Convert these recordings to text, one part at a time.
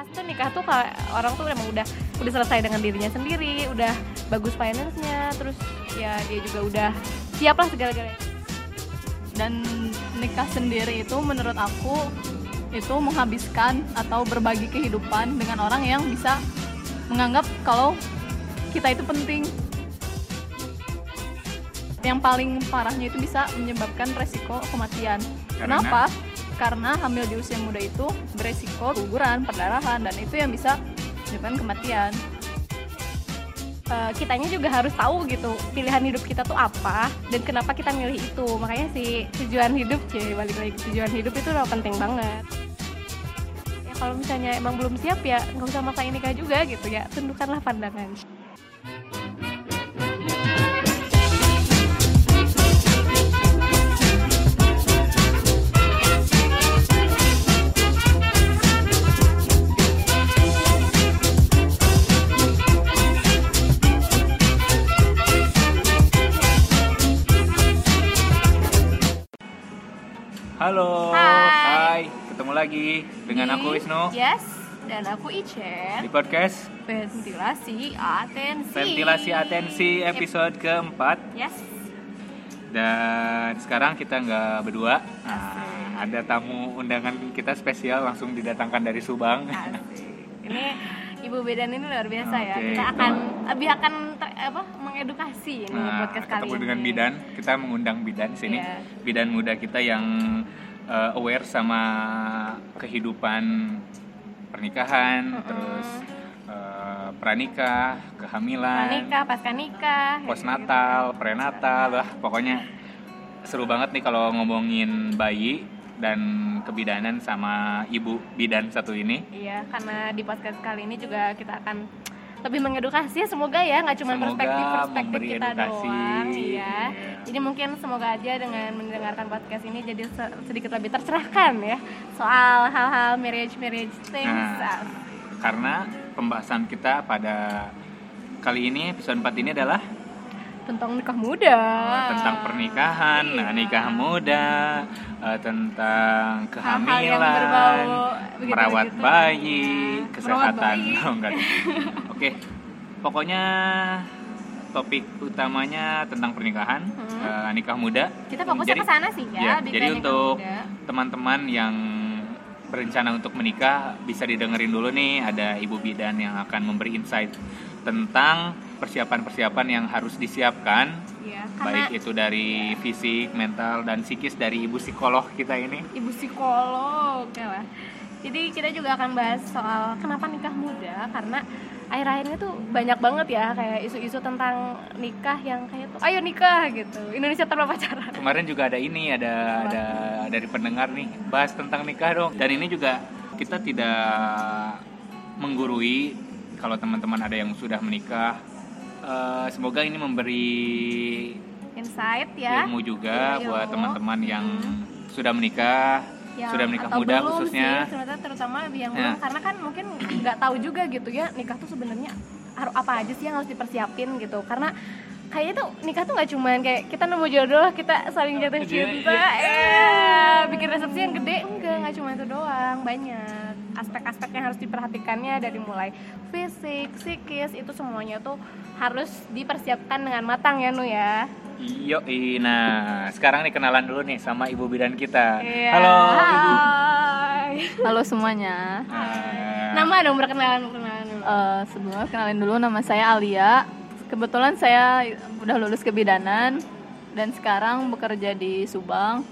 pas tuh nikah tuh kalau orang tuh emang udah udah selesai dengan dirinya sendiri udah bagus finance-nya terus ya dia juga udah siap lah segala-galanya. Dan nikah sendiri itu menurut aku itu menghabiskan atau berbagi kehidupan dengan orang yang bisa menganggap kalau kita itu penting. Yang paling parahnya itu bisa menyebabkan resiko kematian. Karena? kenapa karena hamil di usia muda itu beresiko guguran perdarahan dan itu yang bisa menyebabkan kematian. Eh, kitanya juga harus tahu gitu pilihan hidup kita tuh apa dan kenapa kita milih itu. Makanya sih tujuan hidup sih balik lagi tujuan hidup itu udah penting banget. Ya kalau misalnya emang belum siap ya nggak usah maksain nikah juga gitu ya tundukkanlah pandangan Halo, Hai. ketemu lagi dengan Di- aku Wisnu. Yes dan aku Ichen. Di podcast ventilasi atensi. Ventilasi Atensi episode keempat. Yes. Dan sekarang kita nggak berdua, Nah, ada tamu undangan kita spesial langsung didatangkan dari Subang. Asik. ini Ibu Bedan ini luar biasa ya. Oke, Kita akan lebih akan ter- apa mengedukasi ini Nah, podcast kali ketemu ini. dengan Bidan, kita mengundang Bidan sini. Iya. Bidan muda kita yang uh, aware sama kehidupan pernikahan, Mm-mm. terus uh, pranikah, kehamilan, Pranikah, pasca nikah, postnatal, prenatal, lah pokoknya seru banget nih kalau ngomongin bayi dan kebidanan sama ibu bidan satu ini. Iya, karena di podcast kali ini juga kita akan lebih mengedukasi semoga ya nggak cuma perspektif perspektif kita edukasi. doang iya Iya. jadi mungkin semoga aja dengan mendengarkan podcast ini jadi se- sedikit lebih tercerahkan ya soal hal-hal marriage marriage things Nah, karena pembahasan kita pada kali ini episode 4 ini adalah tentang nikah muda uh, tentang pernikahan, Iya. nah, nikah muda, uh, tentang kehamilan, berbau merawat bayi, Iya, kesehatan. bayi. Oh, enggak. Oke. Pokoknya topik utamanya tentang pernikahan, Hmm. uh, nikah muda. kita fokusnya ke sana sih ya, Ya, di jadi untuk teman-teman yang berencana untuk menikah bisa didengerin dulu nih ada Ibu Bidan yang akan memberi insight tentang persiapan-persiapan yang harus disiapkan Iya, karena baik itu dari fisik, mental dan psikis dari ibu psikolog kita ini. ibu psikolog ya lah. Jadi kita juga akan bahas soal kenapa nikah muda karena akhir-akhir ini tuh banyak banget ya kayak isu-isu tentang nikah yang kayak tuh ayo nikah gitu Indonesia tanpa pacaran. Kemarin juga ada ini ada ada dari pendengar nih bahas tentang nikah dong. Dan ini juga kita tidak menggurui kalau teman-teman ada yang sudah menikah. Eh, semoga ini memberi Insight ya. ilmu juga Iya, buat ilmu. teman-teman yang Hmm. sudah menikah, Yang- sudah menikah atau muda belum khususnya. sih, ternyata terutama yang Ya. belum karena kan mungkin nggak tahu juga gitu ya nikah tuh sebenarnya harus apa aja sih yang harus dipersiapin gitu karena kayaknya tuh nikah tuh nggak cuman kayak kita nemu jodoh kita saling jatuh Iya, cinta iya. eh bikin resepsi yang gede enggak nggak cuma itu doang banyak aspek-aspek yang harus diperhatikannya dari mulai fisik psikis itu semuanya tuh harus dipersiapkan dengan matang ya nu ya Iyo, nah sekarang nih kenalan dulu nih sama ibu bidan kita. Iya. Halo ibu. Hai. halo semuanya Nah, nama dong perkenalan perkenalan dulu Eh, sebelumnya kenalin dulu nama saya Alia. Kebetulan saya udah lulus kebidanan dan sekarang bekerja di Subang.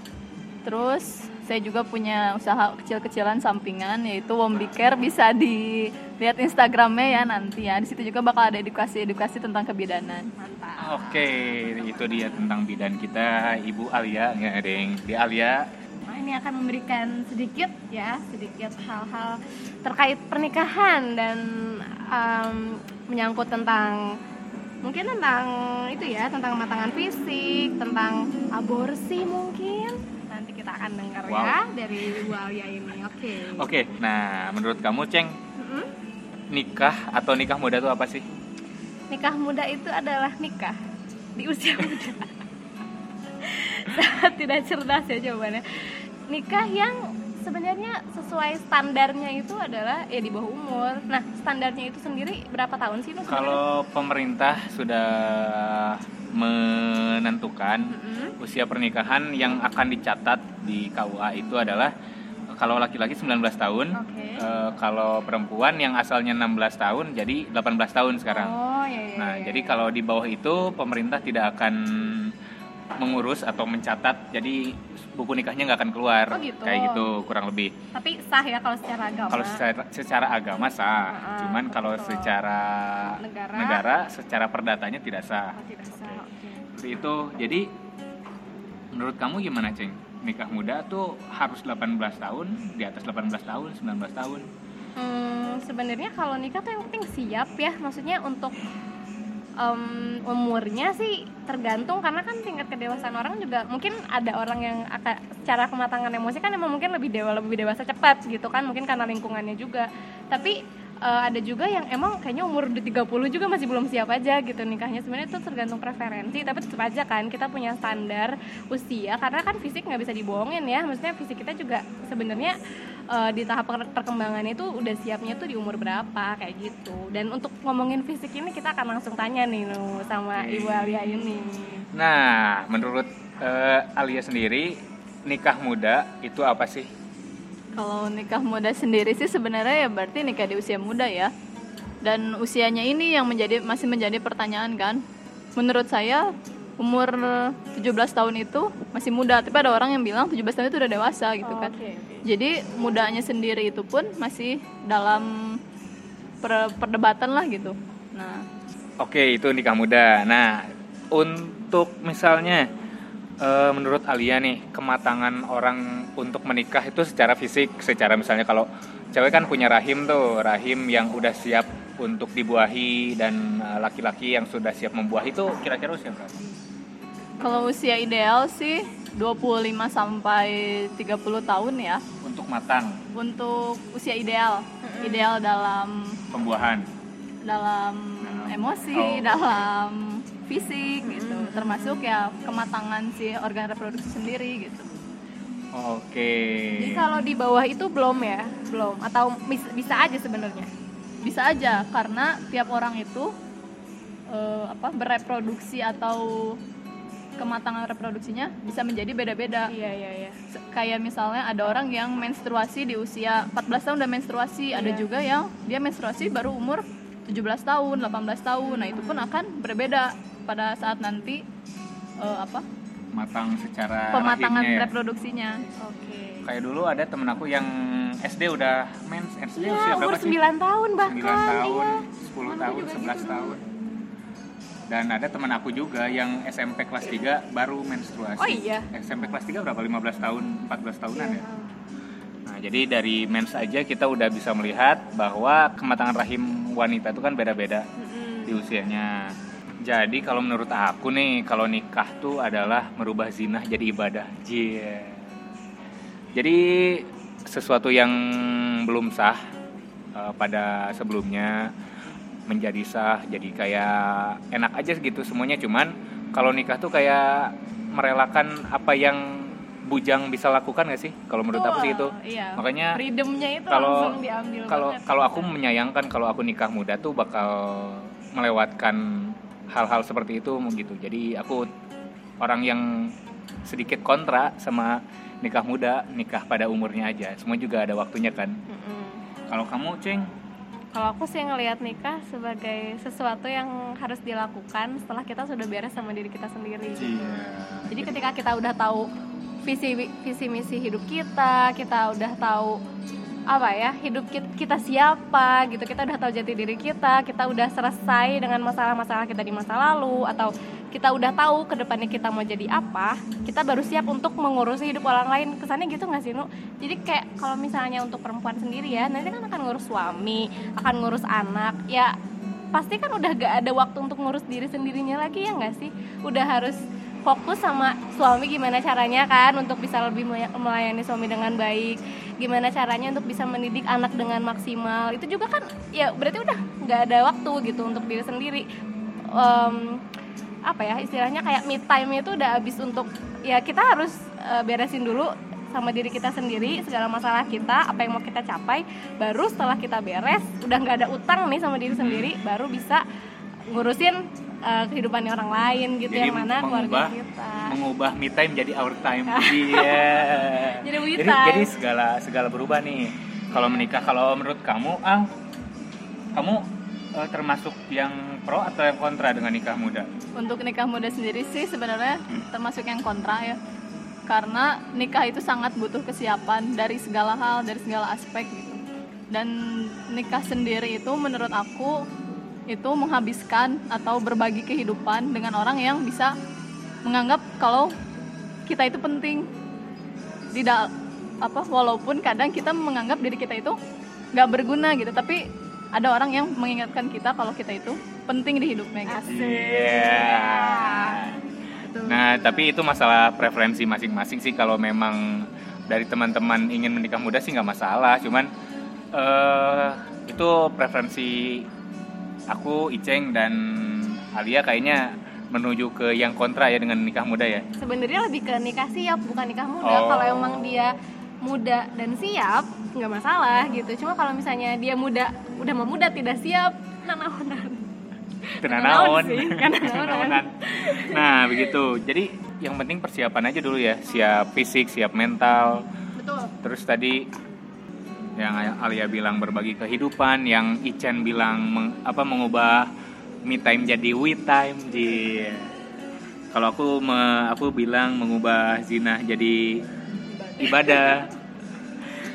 Terus saya juga punya usaha kecil-kecilan sampingan yaitu Wombi Care bisa dilihat Instagramnya ya nanti ya. Di situ juga bakal ada edukasi-edukasi tentang kebidanan. mantap Oke, itu dia tentang bidan kita, Ibu Alia, ya, Deng. Di Alia, Nah, ini akan memberikan sedikit ya, sedikit hal-hal terkait pernikahan dan em, menyangkut tentang mungkin tentang itu ya, tentang kematangan fisik, tentang aborsi mungkin. Kita akan dengar ya Wow. dari Ibu Alia ini. Oke. Oke, nah menurut kamu Ceng, Mm-mm. nikah atau nikah muda itu apa sih? Nikah muda itu adalah nikah di usia muda. Sangat tidak cerdas ya jawabannya. Nikah yang sebenarnya sesuai standarnya itu adalah ya di bawah umur. Nah, standarnya itu sendiri berapa tahun sih? Kalau pemerintah sudah menentukan Mm-mm. usia pernikahan yang akan dicatat di KUA itu adalah kalau laki-laki 19 tahun, Oke. eh, kalau perempuan yang asalnya 16 tahun jadi 18 tahun sekarang. Oh, iya, iya, Nah, iya, jadi iya. kalau di bawah itu pemerintah tidak akan mengurus atau mencatat, jadi buku nikahnya nggak akan keluar, Oh, gitu. kayak gitu kurang lebih. tapi sah ya kalau secara agama. Kalau secara, secara agama sah, Ah, cuman kalau betul. secara Negara. secara perdatanya tidak sah. Oh, tidak sah. Seperti itu. Jadi menurut kamu gimana, Ceng? Nikah muda tuh harus 18 tahun, di atas 18 tahun, 19 tahun. Hmm, sebenarnya kalau nikah tuh yang penting siap ya, maksudnya untuk em, umurnya sih tergantung karena kan tingkat kedewasaan orang juga mungkin ada orang yang akan secara kematangan emosi kan emang mungkin lebih dewa lebih dewasa cepat gitu kan mungkin karena lingkungannya juga. Tapi eh, ada juga yang emang kayaknya umur udah 30 juga masih belum siap aja gitu nikahnya. Sebenarnya itu tergantung preferensi tapi tetap aja kan kita punya standar usia karena kan fisik nggak bisa dibohongin ya. Maksudnya fisik kita juga sebenarnya eh, di tahap per- perkembangan itu udah siapnya tuh di umur berapa kayak gitu dan untuk ngomongin fisik ini kita akan langsung tanya nih Nu, sama. Ibu Alia ini Nah, menurut eh, Alia sendiri, nikah muda itu apa sih? Kalau nikah muda sendiri sih sebenarnya ya berarti nikah di usia muda ya. Dan usianya ini yang menjadi masih menjadi pertanyaan kan. Menurut saya umur 17 tahun itu masih muda, tapi ada orang yang bilang 17 tahun itu udah dewasa gitu kan. Oke, oke. Jadi mudanya sendiri itu pun masih dalam per- perdebatan lah gitu. Nah, Oke, itu nikah muda. Nah, untuk misalnya eh, menurut Alia nih, kematangan orang untuk menikah itu secara fisik, secara misalnya kalau cewek kan punya rahim tuh, rahim yang udah siap untuk dibuahi dan eh, laki-laki yang sudah siap membuahi itu kira-kira usia berapa? Kalau usia ideal sih 25 sampai 30 tahun ya Untuk matang untuk usia ideal. Ideal dalam pembuahan. dalam emosi, Oh. dalam fisik gitu. Termasuk ya kematangan si organ reproduksi sendiri gitu. Oke. Jadi kalau di bawah itu belum ya, belum atau mis- bisa aja sebenarnya. Bisa aja karena tiap orang itu eh, apa bereproduksi atau kematangan reproduksinya bisa menjadi beda-beda. Iya iya iya. Kayak misalnya ada orang yang menstruasi di usia 14 tahun udah menstruasi, ada Iya. juga yang dia menstruasi baru umur 17 tahun, 18 tahun. Nah, itu pun akan berbeda pada saat nanti eh, apa? Matang secara pematangan rahimnya ya. reproduksinya. Oke. Kayak dulu ada temen aku yang SD udah mens, SD Iya, usia umur berapa sih? 9 tahun 9 bahkan. tahun, Iya. 10 Aku tahun, juga 11 gitu tahun. Dan ada teman aku juga yang SMP kelas 3 baru menstruasi. Oh iya? SMP kelas 3 berapa? 15 tahun, 14 tahunan Iya. ya? Nah, jadi dari mens aja kita udah bisa melihat bahwa kematangan rahim wanita itu kan beda-beda Mm-mm. di usianya. Jadi kalau menurut aku nih, kalau nikah tuh adalah merubah zina jadi ibadah. Jie. Jadi sesuatu yang belum sah eh, pada sebelumnya menjadi sah, jadi kayak enak aja gitu semuanya. Cuman kalau nikah tuh kayak merelakan apa yang bujang bisa lakukan gak sih? Kalau menurut aku sih itu. Iya. Makanya freedomnya itu kalau langsung diambil kalau banget. kalau aku menyayangkan kalau aku nikah muda tuh bakal melewatkan hal-hal seperti itu gitu jadi aku orang yang sedikit kontra sama nikah muda nikah pada umurnya aja semua juga ada waktunya kan Mm-mm. kalau kamu ceng Kalau aku sih ngelihat nikah sebagai sesuatu yang harus dilakukan setelah kita sudah beres sama diri kita sendiri. Jadi ketika kita udah tahu visi visi misi hidup kita, kita udah tahu apa ya hidup kita, siapa gitu, kita udah tahu jati diri kita, kita udah selesai dengan masalah-masalah kita di masa lalu atau kita udah tahu ke depannya kita mau jadi apa, kita baru siap untuk mengurusi hidup orang lain. Kesannya gitu nggak sih, Nu? Jadi kayak kalau misalnya untuk perempuan sendiri ya, nanti kan akan ngurus suami, akan ngurus anak, ya pasti kan udah gak ada waktu untuk ngurus diri sendirinya lagi ya nggak sih? Udah harus fokus sama suami gimana caranya kan untuk bisa lebih melay- melayani suami dengan baik. Gimana caranya untuk bisa mendidik anak dengan maksimal. Itu juga kan ya berarti udah nggak ada waktu gitu untuk diri sendiri. Em, apa ya istilahnya kayak me time itu udah habis untuk ya kita harus eh, beresin dulu sama diri kita sendiri segala masalah kita apa yang mau kita capai. Baru setelah kita beres udah nggak ada utang nih sama diri sendiri baru bisa ngurusin uh, kehidupannya orang lain gitu Jadi yang mana keluarga mengubah- kita mengubah me time jadi our time iya Jadi we jadi, time. jadi segala segala berubah nih kalau menikah kalau menurut kamu ah kamu eh, termasuk yang pro atau yang kontra dengan nikah muda Untuk nikah muda sendiri sih sebenarnya termasuk yang kontra ya. Karena nikah itu sangat butuh kesiapan dari segala hal, dari segala aspek gitu. Dan nikah sendiri itu menurut aku itu menghabiskan atau berbagi kehidupan dengan orang yang bisa menganggap kalau kita itu penting. Tidak apa walaupun kadang kita menganggap diri kita itu nggak berguna gitu, tapi ada orang yang mengingatkan kita kalau kita itu penting di hidupnya gitu. Iya. Nah, tapi itu masalah preferensi masing-masing sih. Kalau memang dari teman-teman ingin menikah muda sih nggak masalah. Cuman eh itu preferensi aku, Iceng dan Alia kayaknya menuju ke yang kontra ya dengan nikah muda ya. sebenarnya lebih ke nikah siap bukan nikah muda Oh. kalau emang dia muda dan siap nggak masalah gitu cuma kalau misalnya dia muda udah mau muda tidak siap nanaonan Tenanaon. kan. Tenanaonan. Nah, begitu. Jadi yang penting persiapan aja dulu ya. Siap fisik, siap mental. betul Terus tadi yang Alia bilang berbagi kehidupan, yang Ichen bilang meng- apa mengubah me time jadi we time. Jie. Kalau aku me- aku bilang mengubah zina jadi ibadah.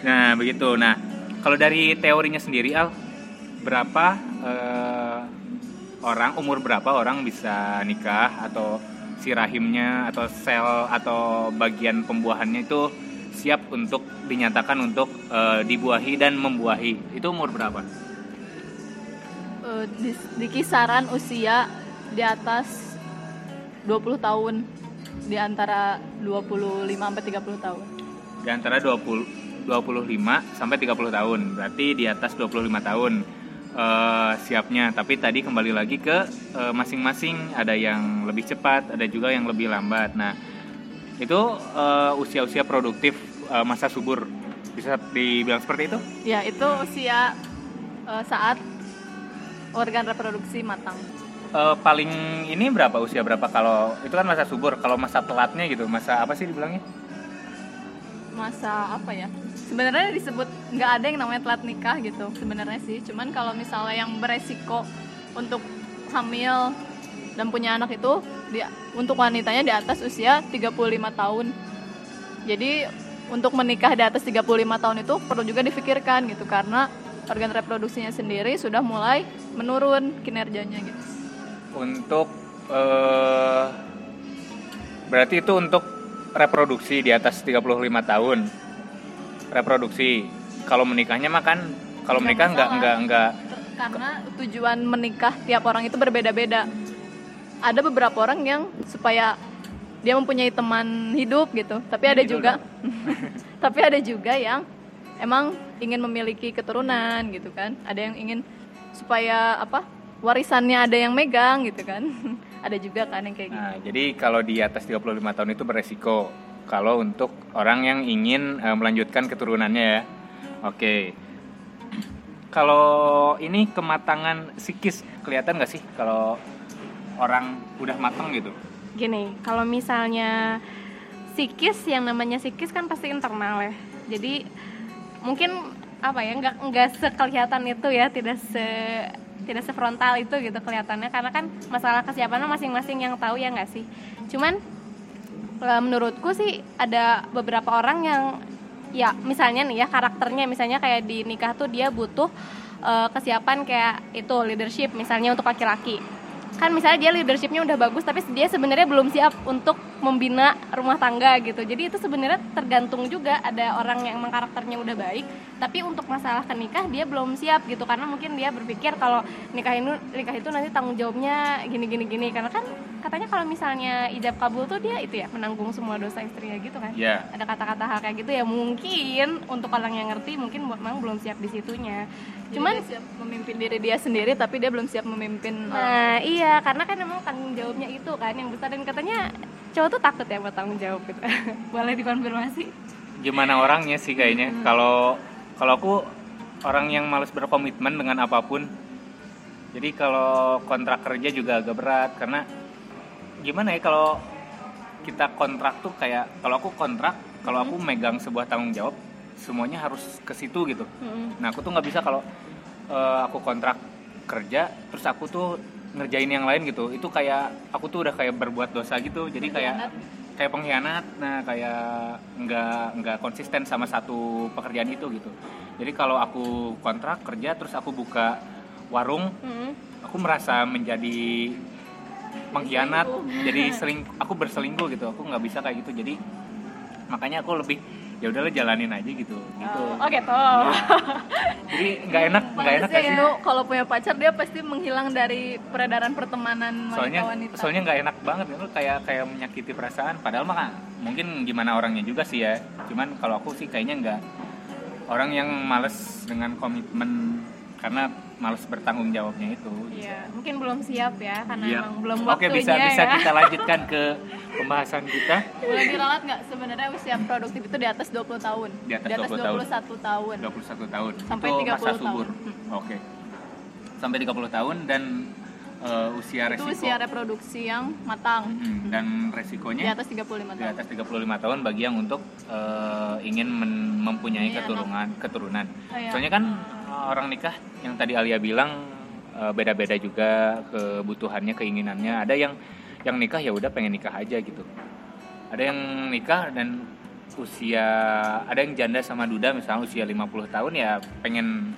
Nah, begitu. Nah, kalau dari teorinya sendiri Al, berapa eh, orang umur berapa orang bisa nikah atau si rahimnya atau sel atau bagian pembuahannya itu siap untuk dinyatakan untuk eh, dibuahi dan membuahi. Itu umur berapa? Eh, di, di kisaran usia di atas 20 tahun di antara 25 sampai 30 tahun. Di antara 20 25 sampai 30 tahun. Berarti di atas 25 tahun eh, siapnya. Tapi tadi kembali lagi ke eh, masing-masing ada yang lebih cepat, ada juga yang lebih lambat. Nah, itu eh, usia-usia produktif eh, masa subur. Bisa dibilang seperti itu? Ya, itu usia eh, saat organ reproduksi matang. Eh, paling ini berapa usia berapa kalau itu kan masa subur kalau masa telatnya gitu masa apa sih dibilangnya Masa apa ya? Sebenarnya disebut nggak ada yang namanya telat nikah gitu sebenarnya sih. Cuman kalau misalnya yang beresiko untuk hamil dan punya anak itu di, untuk wanitanya di atas usia 35 tahun. Jadi untuk menikah di atas 35 tahun itu perlu juga difikirkan gitu karena organ reproduksinya sendiri sudah mulai menurun kinerjanya gitu. untuk eh berarti itu untuk reproduksi di atas 35 tahun reproduksi kalau menikahnya mah kan kalau menikah nggak masalah. nggak nggak karena tujuan menikah tiap orang itu berbeda-beda. Ada beberapa orang yang supaya dia mempunyai teman hidup gitu, tapi ada juga tapi ada juga yang emang ingin memiliki keturunan gitu kan. Ada yang ingin supaya apa? warisannya ada yang megang gitu kan. ada juga kan yang kayak gitu. nah jadi kalau di atas 35 tahun itu beresiko kalau untuk orang yang ingin eh, melanjutkan keturunannya ya oke kalau ini kematangan psikis kelihatan nggak sih kalau orang udah matang gitu gini kalau misalnya psikis yang namanya psikis kan pasti internal ya. Jadi mungkin apa ya nggak nggak sekelihatan itu ya tidak se tidak sefrontal itu gitu kelihatannya. Karena kan masalah kesiapannya masing-masing yang tahu ya nggak sih? Cuman e, menurutku sih ada beberapa orang yang ya misalnya nih ya karakternya. Misalnya kayak di nikah tuh dia butuh e, kesiapan kayak itu leadership. Misalnya untuk laki-laki kan misalnya dia leadershipnya udah bagus tapi dia sebenarnya belum siap untuk membina rumah tangga gitu. Jadi itu sebenarnya tergantung juga ada orang yang emang karakternya udah baik tapi untuk masalah ke nikah dia belum siap gitu. Karena mungkin dia berpikir kalau nikah itu nikah itu nanti tanggung jawabnya gini gini gini. Karena kan katanya kalau misalnya ijab kabul tuh dia itu ya menanggung semua dosa istrinya gitu kan. Ya ada kata-kata hal kayak gitu ya mungkin untuk orang yang ngerti mungkin memang belum siap di situnya. Cuman cuman dia siap memimpin diri dia sendiri tapi dia belum siap memimpin orang. Nah iya karena kan emang tanggung jawabnya itu kan yang besar. Dan katanya cowok tuh takut ya buat tanggung jawab gitu. Boleh dikonfirmasi? gimana orangnya sih kayaknya. Kalau kalau aku orang yang males berkomitmen dengan apa pun. Jadi kalau kontrak kerja juga agak berat karena gimana ya kalau kita kontrak tuh kayak kalau aku kontrak, kalau aku megang sebuah tanggung jawab, semuanya harus ke situ gitu. Mm-mm. Nah aku tuh nggak bisa kalau eh, aku kontrak kerja terus aku tuh ngerjain yang lain gitu. Itu kayak aku tuh udah kayak berbuat dosa gitu. Jadi kayak kayak pengkhianat. Nah kayak nggak nggak konsisten sama satu pekerjaan itu gitu. Jadi kalau aku kontrak kerja terus aku buka warung, Mm-mm. aku merasa menjadi pengkhianat. Jadi seling aku berselingkuh gitu. Aku nggak bisa kayak gitu. Jadi makanya aku lebih ya udahlah jalanin aja gitu gitu. Oh gitu. jadi nggak enak nggak enak sih? itu kalau punya pacar dia pasti menghilang dari peredaran pertemanan soalnya wanita-wanita. soalnya nggak enak banget itu kayak kayak menyakiti perasaan. Padahal mah mungkin gimana orangnya juga sih ya. Cuman kalau aku sih kayaknya nggak. Orang yang males dengan komitmen karena males bertanggung jawabnya itu Iya, mungkin belum siap ya karena Iya. emang belum oke waktunya bisa bisa ya. kita lanjutkan ke pembahasan kita Boleh diralat nggak sebenarnya usia produktif itu di atas 20 tahun? Di atas 20 tahun. 21 tahun. 21 tahun Sampai itu 30 masa subur tahun. Hmm. oke sampai 30 tahun dan eh, usia Itu resiko usia reproduksi yang matang. Mm, dan Di resikonya atas 35 di tahun. atas 35 tahun bagi yang untuk eh, ingin mempunyai Punya keturunan keturunan. Oh, iya. Soalnya kan eh, orang nikah yang tadi Alia bilang eh, beda-beda juga kebutuhannya, keinginannya. Ada yang yang nikah ya udah pengen nikah aja gitu. Ada yang nikah dan usia ada yang janda sama duda misalnya usia 50 tahun ya pengen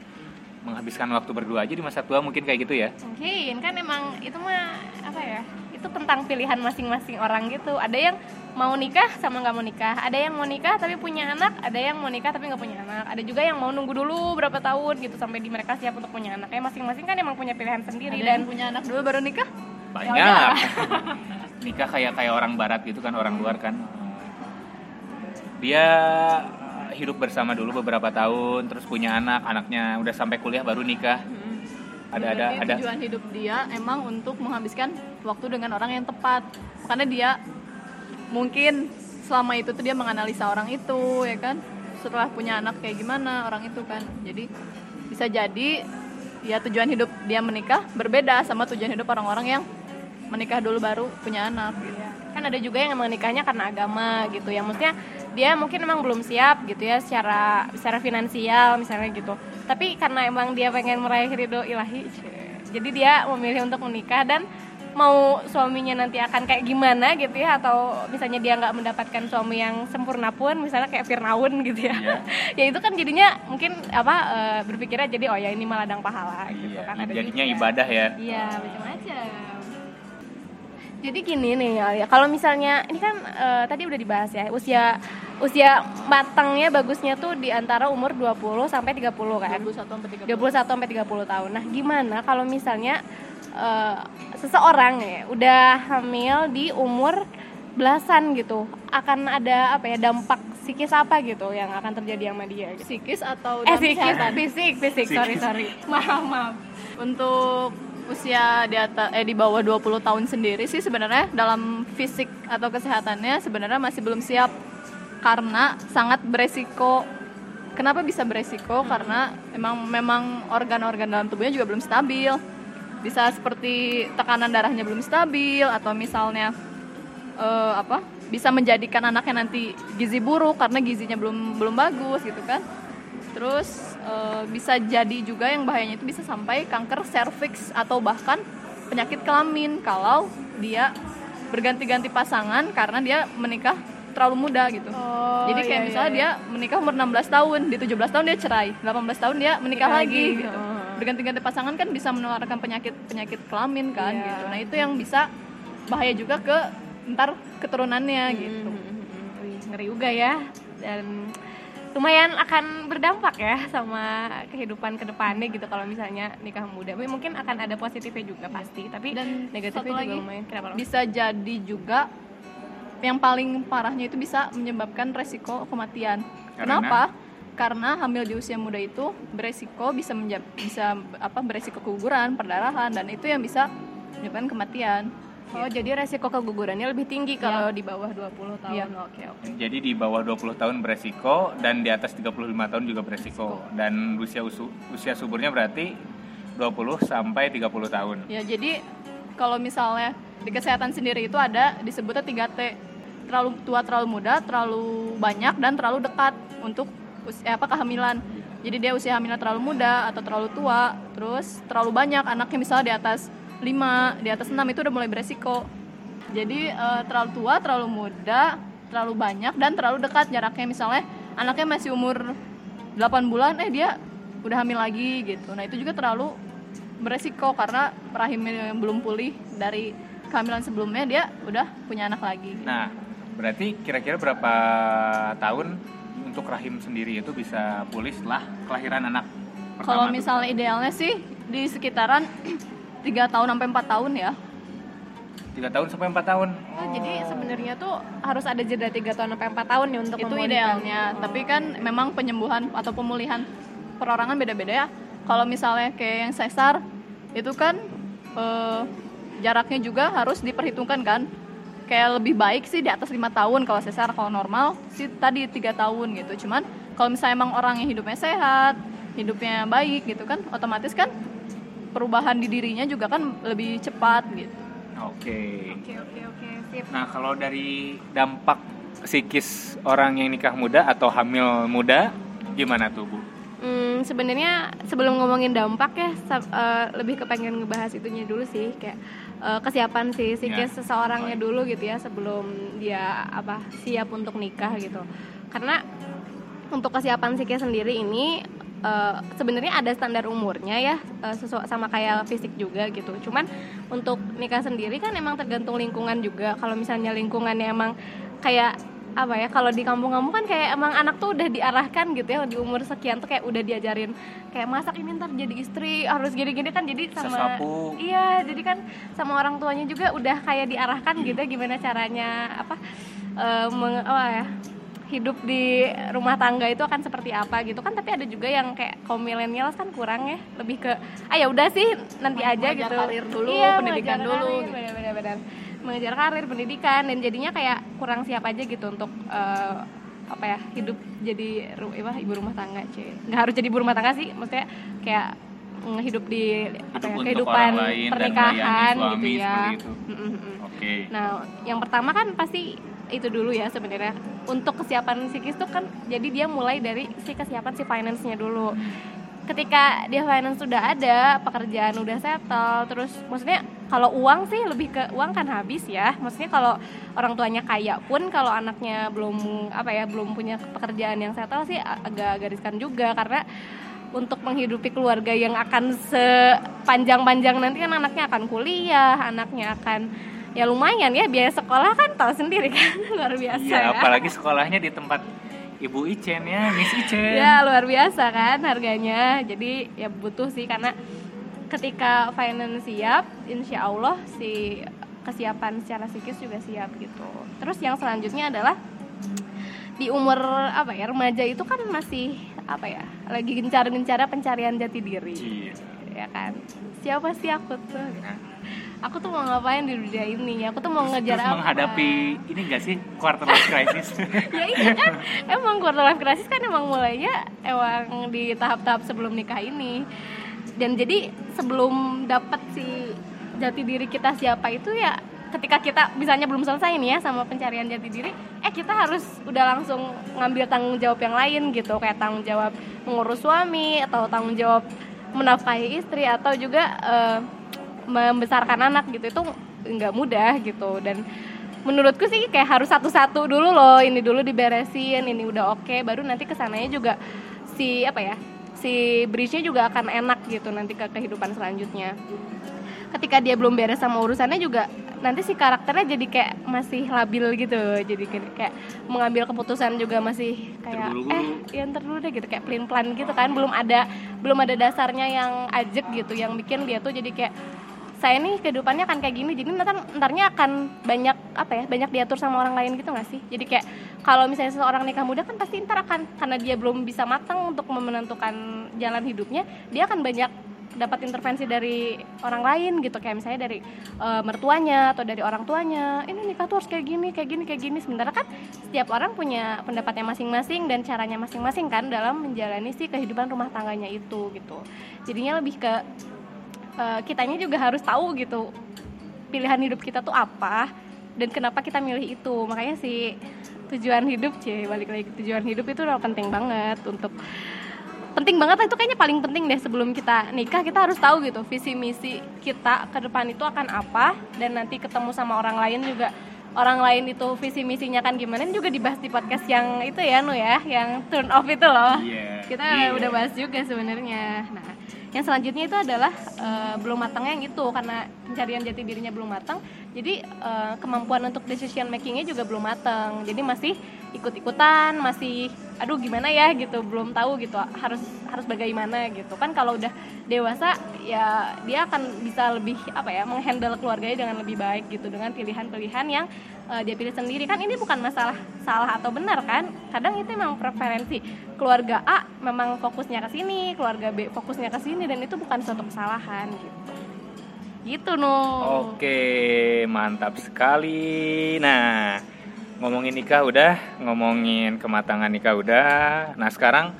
menghabiskan waktu berdua aja di masa tua mungkin kayak gitu ya. Mungkin kan emang itu mah apa ya? Itu tentang pilihan masing-masing orang gitu. Ada yang mau nikah sama nggak mau nikah. Ada yang mau nikah tapi punya anak. Ada yang mau nikah tapi nggak punya anak. Ada juga yang mau nunggu dulu berapa tahun gitu sampai di mereka siap untuk punya anak. Ya masing-masing kan emang punya pilihan sendiri Ada dan yang punya anak dulu baru nikah? banyak nikah kayak kayak orang barat gitu kan orang luar kan dia hidup bersama dulu beberapa tahun terus punya anak anaknya udah sampai kuliah baru nikah ada ada ada tujuan hidup dia emang untuk menghabiskan waktu dengan orang yang tepat. Makanya dia mungkin selama itu tuh dia menganalisa orang itu ya kan. Setelah punya anak kayak gimana orang itu kan. Jadi bisa jadi ya tujuan hidup dia menikah berbeda sama tujuan hidup orang-orang yang menikah dulu baru punya anak gitu. kan ada juga yang emang nikahnya karena agama gitu ya maksudnya dia mungkin emang belum siap gitu ya secara secara finansial misalnya gitu tapi karena emang dia pengen meraih ridho ilahi jadi dia memilih untuk menikah dan mau suaminya nanti akan kayak gimana gitu ya atau misalnya dia nggak mendapatkan suami yang sempurna pun misalnya kayak Firnaun gitu ya Iya. ya itu kan jadinya mungkin apa eh, berpikirnya jadi oh ya ini malah ladang pahala gitu iya, kan ada jadinya juga. ibadah ya Iya, macam-macam. Jadi gini nih ya, kalau misalnya ini kan eh, tadi udah dibahas ya, usia usia matangnya bagusnya tuh di antara umur 20 sampai 30 kan. 21 sampai 30. 21 sampai 30 tahun. Nah, gimana kalau misalnya eh, seseorang ya udah hamil di umur belasan gitu, akan ada apa ya dampak psikis apa gitu yang akan terjadi sama dia gitu. Psikis atau Eh psikis, fisik, fisik, sorry sorry. Maaf, maaf. untuk usia di atas eh di bawah 20 tahun sendiri sih sebenarnya dalam fisik atau kesehatannya sebenarnya masih belum siap karena sangat beresiko. Kenapa bisa beresiko? Karena emang memang organ-organ dalam tubuhnya juga belum stabil. Bisa seperti tekanan darahnya belum stabil atau misalnya eh, apa? Bisa menjadikan anaknya nanti gizi buruk karena gizinya belum belum bagus gitu kan. Terus eh, bisa jadi juga yang bahayanya itu bisa sampai kanker serviks atau bahkan penyakit kelamin kalau dia berganti-ganti pasangan karena dia menikah terlalu muda gitu. Oh, jadi kayak iya, misalnya iya, dia menikah umur 16 tahun, di 17 tahun dia cerai, 18 tahun dia menikah Nikah lagi, lagi, gitu. oh. Berganti-ganti pasangan kan bisa menularkan penyakit-penyakit kelamin kan Iya. gitu. Nah, itu yang bisa bahaya juga ke ntar keturunannya gitu. Hmm, wih, ngeri juga ya dan lumayan akan berdampak ya sama kehidupan ke depannya gitu kalau misalnya nikah muda Tapi mungkin akan ada positifnya juga pasti tapi Dan negatifnya satu juga lagi, lumayan kenapa bisa jadi juga yang paling parahnya itu bisa menyebabkan resiko kematian. Karena? Kenapa? Karena hamil di usia muda itu beresiko bisa menjab, bisa apa beresiko keguguran, perdarahan dan itu yang bisa menyebabkan kematian. Oh, jadi resiko kegugurannya lebih tinggi kalau di bawah 20 tahun. Iya. Oke, oke. Jadi di bawah 20 tahun beresiko dan di atas 35 tahun juga beresiko. Dan usia usu- usia suburnya berarti 20 sampai 30 tahun. Ya, jadi kalau misalnya di kesehatan sendiri itu ada disebutnya 3T. Terlalu tua, terlalu muda, terlalu banyak dan terlalu dekat untuk usia apa kehamilan. Jadi dia usia hamilnya terlalu muda atau terlalu tua, terus terlalu banyak anaknya misalnya di atas 5, di atas 6 itu udah mulai beresiko. Jadi eh, terlalu tua, terlalu muda, terlalu banyak dan terlalu dekat jaraknya misalnya anaknya masih umur 8 bulan eh dia udah hamil lagi gitu. Nah, itu juga terlalu beresiko karena rahimnya yang belum pulih dari kehamilan sebelumnya dia udah punya anak lagi. Nah, berarti kira-kira berapa tahun untuk rahim sendiri itu bisa pulih setelah kelahiran anak Kalau misalnya idealnya sih di sekitaran 3 tahun sampai 4 tahun ya. tiga tahun sampai empat tahun. Oh, jadi sebenarnya tuh harus ada jeda 3 tahun sampai 4 tahun nih untuk itu memulihkan. idealnya. Tapi kan memang penyembuhan atau pemulihan perorangan beda-beda ya. Kalau misalnya kayak yang sesar itu kan eh, jaraknya juga harus diperhitungkan kan. Kayak lebih baik sih di atas lima tahun kalau sesar kalau normal sih tadi tiga tahun gitu. Cuman kalau misalnya emang orang yang hidupnya sehat, hidupnya baik gitu kan, otomatis kan perubahan di dirinya juga kan lebih cepat gitu. Oke. Oke, oke, oke. Sip. Nah, kalau dari dampak psikis orang yang nikah muda atau hamil muda gimana tuh, Bu? Hmm, sebenarnya sebelum ngomongin dampak ya eh, lebih kepengen ngebahas itunya dulu sih kayak eh, kesiapan sih psikis Ya. seseorangnya dulu gitu ya sebelum dia apa siap untuk nikah gitu karena untuk kesiapan psikis sendiri ini eh, sebenarnya ada standar umurnya ya eh, sesuai sama kayak fisik juga gitu. Cuman untuk nikah sendiri kan emang tergantung lingkungan juga. Kalau misalnya lingkungannya emang kayak apa ya kalau di kampung-kampung kan kayak emang anak tuh udah diarahkan gitu ya di umur sekian tuh kayak udah diajarin kayak masak ini ntar jadi istri harus gini-gini kan. Jadi sama Sesapu. iya jadi kan sama orang tuanya juga udah kayak diarahkan gitu ya gimana caranya apa eh, meng- apa ya hidup di rumah tangga itu akan seperti apa gitu kan tapi ada juga yang kayak kaum milenial kan kurang ya lebih ke ah ya udah sih nanti aja Mengejar gitu karir dulu, Iya, pendidikan dulu, karir, gitu. benar-benar mengejar karir pendidikan dan jadinya kayak kurang siap aja gitu untuk eh, apa ya hidup jadi ru- apa, ibu rumah tangga cuy nggak harus jadi ibu rumah tangga sih maksudnya kayak hidup di apa ya, kehidupan orang lain dan pernikahan gitu ya. Mm, mm. Oke. Nah, yang pertama kan pasti itu dulu ya sebenarnya. Untuk kesiapan psikis tuh kan jadi dia mulai dari si kesiapan si finance-nya dulu. Ketika dia finance sudah ada, pekerjaan udah settle, terus maksudnya kalau uang sih lebih ke uang kan habis ya. Maksudnya kalau orang tuanya kaya pun kalau anaknya belum apa ya, belum punya pekerjaan yang settle sih agak gariskan juga karena untuk menghidupi keluarga yang akan sepanjang-panjang nanti kan anaknya akan kuliah, anaknya akan ya lumayan ya biaya sekolah kan tahu sendiri kan luar biasa Iya, ya. apalagi sekolahnya di tempat Ibu Icen ya, Miss Icen. Ya luar biasa kan harganya. Jadi ya butuh sih karena ketika finance siap, insya Allah si kesiapan secara psikis juga siap gitu. Terus yang selanjutnya adalah di umur apa ya remaja itu kan masih apa ya lagi gencar-gencara pencarian jati diri Cie. ya kan siapa sih aku tuh Nah, aku tuh mau ngapain di dunia ini? Aku tuh mau ngejar terus apa? menghadapi ini enggak sih quarter life crisis? ya iya kan emang quarter life crisis kan emang mulainya emang di tahap-tahap sebelum nikah ini. Dan jadi sebelum dapat si jati diri kita siapa itu ya ketika kita misalnya belum selesai nih ya sama pencarian jati diri eh kita harus udah langsung ngambil tanggung jawab yang lain gitu. Kayak tanggung jawab mengurus suami atau tanggung jawab menafkahi istri atau juga eh, membesarkan anak gitu itu nggak mudah gitu. Dan menurutku sih kayak harus satu-satu dulu loh ini dulu diberesin ini udah oke baru nanti ke sananya juga si apa ya si bridge-nya juga akan enak gitu nanti ke kehidupan selanjutnya. Ketika dia belum beres sama urusannya juga nanti si karakternya jadi kayak masih labil gitu jadi kayak mengambil keputusan juga masih kayak eh ya ntar dulu deh gitu kayak pelin pelan gitu kan. Belum ada belum ada dasarnya yang ajek gitu yang bikin dia tuh jadi kayak saya nih kehidupannya akan kayak gini jadi ntar ntarnya akan banyak apa ya banyak diatur sama orang lain gitu nggak sih? Jadi kayak kalau misalnya seseorang nikah muda kan pasti ntar akan karena dia belum bisa matang untuk menentukan jalan hidupnya dia akan banyak dapat intervensi dari orang lain gitu. Kayak misalnya dari uh, mertuanya atau dari orang tuanya ini nikah tuh harus kayak gini kayak gini kayak gini. Sementara kan setiap orang punya pendapatnya masing-masing dan caranya masing-masing kan dalam menjalani si kehidupan rumah tangganya itu gitu. Jadinya lebih ke uh, kitanya juga harus tahu gitu pilihan hidup kita tuh apa dan kenapa kita milih itu. Makanya si tujuan hidup cie balik lagi tujuan hidup itu udah penting banget untuk penting banget itu kayaknya paling penting deh sebelum kita nikah kita harus tahu gitu visi misi kita ke depan itu akan apa dan nanti ketemu sama orang lain juga orang lain itu visi misinya kan gimana. Juga dibahas di podcast yang itu ya nu ya yang turn off itu loh. Yeah, kita yeah. udah bahas juga sebenarnya. Nah yang selanjutnya itu adalah uh, belum matangnya yang itu karena pencarian jati dirinya belum matang jadi uh, kemampuan untuk decision makingnya juga belum matang. Jadi masih ikut-ikutan masih aduh gimana ya gitu belum tahu gitu harus harus bagaimana gitu. Kan kalau udah dewasa ya dia akan bisa lebih apa ya menghandle keluarganya dengan lebih baik gitu dengan pilihan-pilihan yang uh, dia pilih sendiri. Kan ini bukan masalah salah atau benar kan? Kadang itu memang preferensi keluarga A memang fokusnya ke sini keluarga B fokusnya ke sini dan itu bukan suatu kesalahan gitu. Gitu no oke mantap sekali. Nah ngomongin nikah udah, ngomongin kematangan nikah udah. Nah sekarang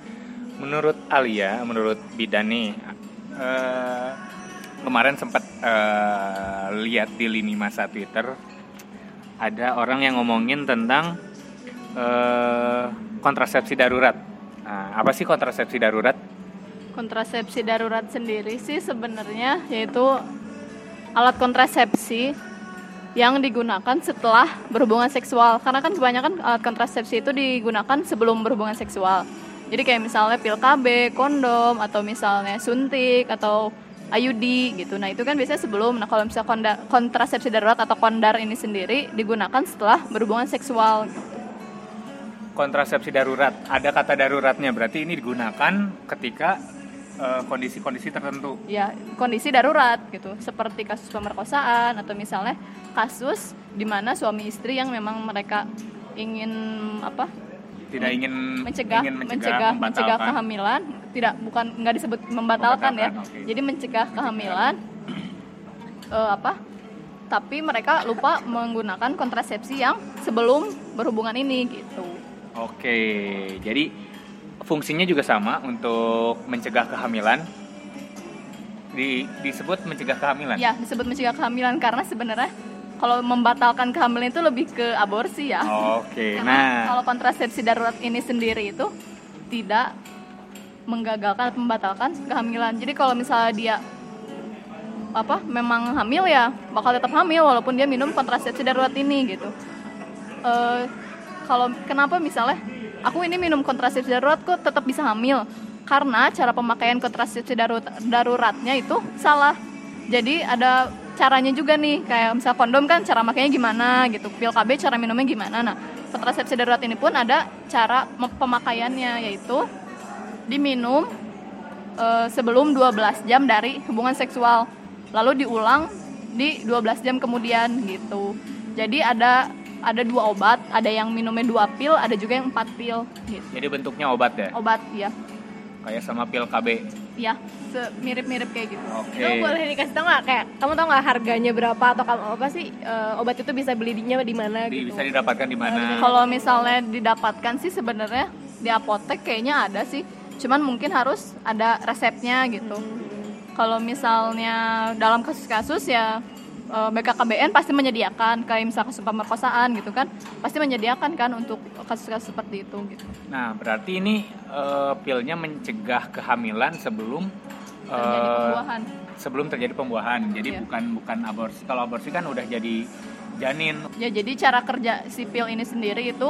menurut Alia, menurut Bidan nih, uh, kemarin sempat uh, lihat di lini masa Twitter ada orang yang ngomongin tentang uh, kontrasepsi darurat. Nah, apa sih kontrasepsi darurat? Kontrasepsi darurat sendiri sih sebenarnya yaitu alat kontrasepsi yang digunakan setelah berhubungan seksual. Karena kan kebanyakan alat kontrasepsi itu digunakan sebelum berhubungan seksual. Jadi kayak misalnya pil KB, kondom atau misalnya suntik atau IUD gitu. Nah itu kan biasanya sebelum. Nah kalau misalnya kontrasepsi darurat atau kondar ini sendiri digunakan setelah berhubungan seksual. Kontrasepsi darurat. Ada kata daruratnya. Berarti ini digunakan ketika eh, kondisi-kondisi uh, tertentu. Ya, kondisi darurat gitu, seperti kasus pemerkosaan atau misalnya kasus di mana suami istri yang memang mereka ingin apa? Tidak ingin mencegah ingin mencegah, mencegah kehamilan. Tidak bukan nggak disebut membatalkan, ya. Okay. jadi mencegah kehamilan uh, apa? Tapi mereka lupa menggunakan kontrasepsi yang sebelum berhubungan ini gitu. Oke jadi fungsinya juga sama untuk mencegah kehamilan di, disebut mencegah kehamilan ya disebut mencegah kehamilan karena sebenarnya kalau membatalkan kehamilan itu lebih ke aborsi ya. Oke. Okay. nah, kalau kontrasepsi darurat ini sendiri itu tidak menggagalkan membatalkan kehamilan. Jadi kalau misalnya dia apa memang hamil ya bakal tetap hamil walaupun dia minum kontrasepsi darurat ini gitu. Uh, kalau kenapa misalnya aku ini minum kontrasepsi darurat kok tetap bisa hamil? Karena cara pemakaian kontrasepsi darurat, daruratnya itu salah. Jadi ada caranya juga nih kayak misal kondom kan cara makainya gimana gitu pil KB cara minumnya gimana nah kontrasepsi darurat ini pun ada cara pemakaiannya yaitu diminum e, sebelum 12 jam dari hubungan seksual lalu diulang di 12 jam kemudian gitu jadi ada ada dua obat ada yang minumnya dua pil ada juga yang empat pil gitu. Jadi bentuknya obat ya? Obat ya kayak sama pil KB ya mirip-mirip kayak gitu. Okay. itu boleh dikasih tau nggak? Kayak kamu tau nggak harganya berapa atau kamu apa sih uh, obat itu bisa belinya di mana gitu? bisa didapatkan di mana? Kalau misalnya didapatkan sih sebenarnya di apotek kayaknya ada sih. Cuman mungkin harus ada resepnya gitu. Hmm. kalau misalnya dalam kasus-kasus ya uh, eh, BKKBN pasti menyediakan kayak misalnya kasus pemerkosaan gitu kan pasti menyediakan kan untuk kasus-kasus seperti itu gitu. Nah berarti ini uh, pilnya mencegah kehamilan sebelum terjadi uh, pembuahan. Sebelum terjadi pembuahan. Jadi iya. bukan bukan aborsi. Kalau aborsi kan udah jadi janin. Ya jadi cara kerja si pil ini sendiri itu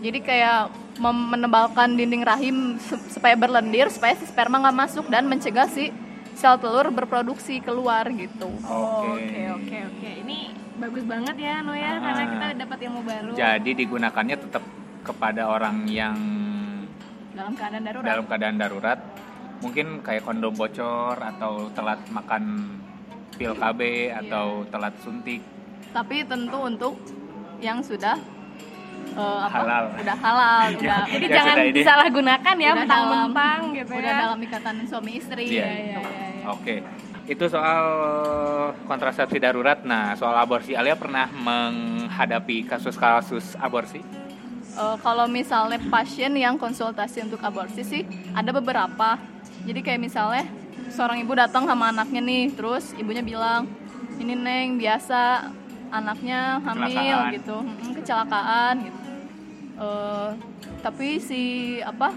jadi kayak menebalkan dinding rahim supaya berlendir supaya si sperma nggak masuk dan mencegah si sel telur berproduksi keluar gitu. Oke oke oke. Ini bagus banget ya Noya ah. karena kita dapat ilmu baru. Jadi digunakannya tetap kepada orang yang dalam keadaan darurat. Dalam keadaan darurat. Mungkin kayak kondom bocor atau telat makan pil KB atau yeah. telat suntik. Tapi tentu untuk yang sudah eh, apa Halal. udah halal Ya, udah Jadi Ya, jangan disalahgunakan ya mentang-mentang gitu udah ya. dalam ikatan suami istri Iya. Iya, iya, iya. Oke. Itu soal kontrasepsi darurat. Nah, soal aborsi Alia pernah menghadapi kasus-kasus aborsi? Eh, kalau misalnya pasien yang konsultasi untuk aborsi sih ada beberapa. Jadi kayak misalnya seorang ibu datang sama anaknya nih, terus ibunya bilang, ini neng biasa anaknya hamil Kecelakaan. gitu, kecelakaan gitu. Eh, tapi si apa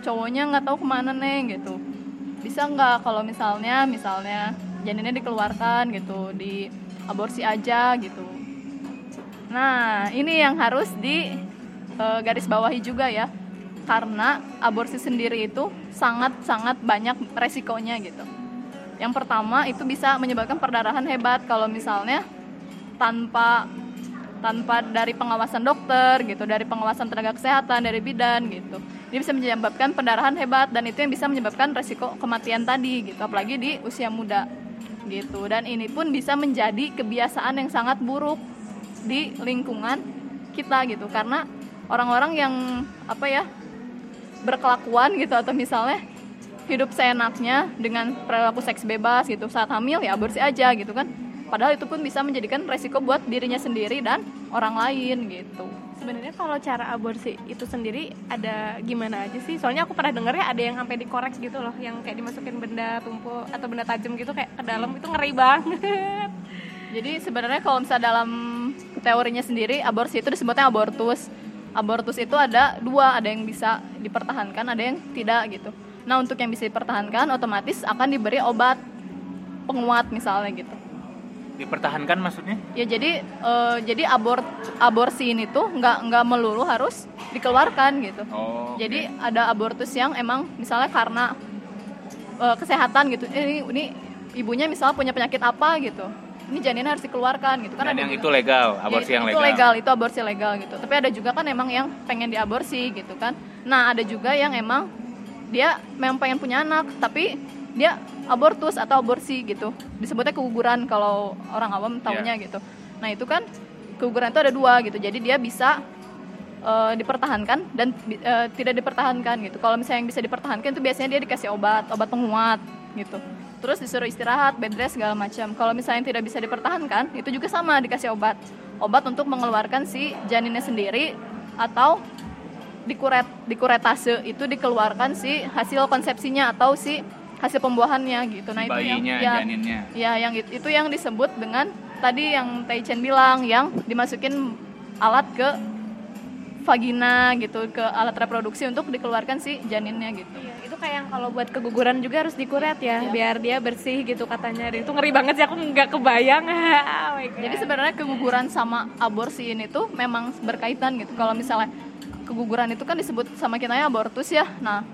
cowoknya nggak tahu ke mana neng gitu. Bisa nggak kalau misalnya misalnya janinnya dikeluarkan gitu, di aborsi aja gitu. Nah, ini yang harus di eh, garis bawahi juga ya. Karena aborsi sendiri itu sangat-sangat banyak resikonya gitu. Yang pertama itu bisa menyebabkan perdarahan hebat kalau misalnya tanpa tanpa dari pengawasan dokter gitu, dari pengawasan tenaga kesehatan, dari bidan gitu. Ini bisa menyebabkan pendarahan hebat dan itu yang bisa menyebabkan resiko kematian tadi gitu, apalagi di usia muda gitu. Dan ini pun bisa menjadi kebiasaan yang sangat buruk di lingkungan kita gitu karena orang-orang yang apa ya berkelakuan gitu atau misalnya hidup seenaknya dengan perilaku seks bebas gitu saat hamil ya aborsi aja gitu kan padahal itu pun bisa menjadikan resiko buat dirinya sendiri dan orang lain gitu Sebenarnya kalau cara aborsi itu sendiri ada gimana aja sih? Soalnya aku pernah dengar ya ada yang sampai dikorek gitu loh, yang kayak dimasukin benda tumpul atau benda tajam gitu kayak ke dalam itu ngeri banget. Jadi sebenarnya kalau misalnya dalam teorinya sendiri aborsi itu disebutnya abortus. Abortus itu ada dua, ada yang bisa dipertahankan, ada yang tidak gitu. Nah untuk yang bisa dipertahankan otomatis akan diberi obat penguat misalnya gitu. Dipertahankan maksudnya? Ya jadi eh, jadi abort aborsi ini tuh nggak nggak melulu harus dikeluarkan gitu. Oh. oke. Jadi ada abortus yang emang misalnya karena eh, kesehatan gitu. Eh, Ini, ini ibunya misalnya punya penyakit apa gitu. Ini janinnya harus dikeluarkan gitu kan. Dan ada yang juga- itu legal, Ya, aborsi yang itu legal. itu aborsi legal gitu. Tapi ada juga kan emang yang pengen diaborsi gitu kan. Nah, ada juga yang emang dia memang pengen punya anak, tapi dia abortus atau aborsi gitu. Disebutnya keguguran kalau orang awam tahunya Iya. gitu. Nah, itu kan keguguran itu ada dua gitu. Jadi dia bisa eh, dipertahankan dan eh, tidak dipertahankan gitu. Kalau misalnya yang bisa dipertahankan itu biasanya dia dikasih obat, obat penguat gitu. Terus disuruh istirahat, bed rest segala macam. Kalau misalnya yang tidak bisa dipertahankan, itu juga sama dikasih obat. Obat untuk mengeluarkan si janinnya sendiri atau dikuret dikuretase itu dikeluarkan si hasil konsepsinya atau si hasil pembuahannya gitu. Nah, Si itu yang bayinya, ya, janinnya. Ya, yang it- itu yang disebut dengan tadi yang Tai Chen bilang yang dimasukin alat ke vagina gitu ke alat reproduksi untuk dikeluarkan si janinnya gitu. Iya, itu kayak yang kalau buat keguguran juga harus dikuret ya, Iya. biar dia bersih gitu katanya. Itu ngeri banget sih aku nggak kebayang. Oh my God. Jadi sebenarnya keguguran sama aborsi ini tuh memang berkaitan gitu. Kalau misalnya keguguran itu kan disebut sama kitanya abortus ya. Nah,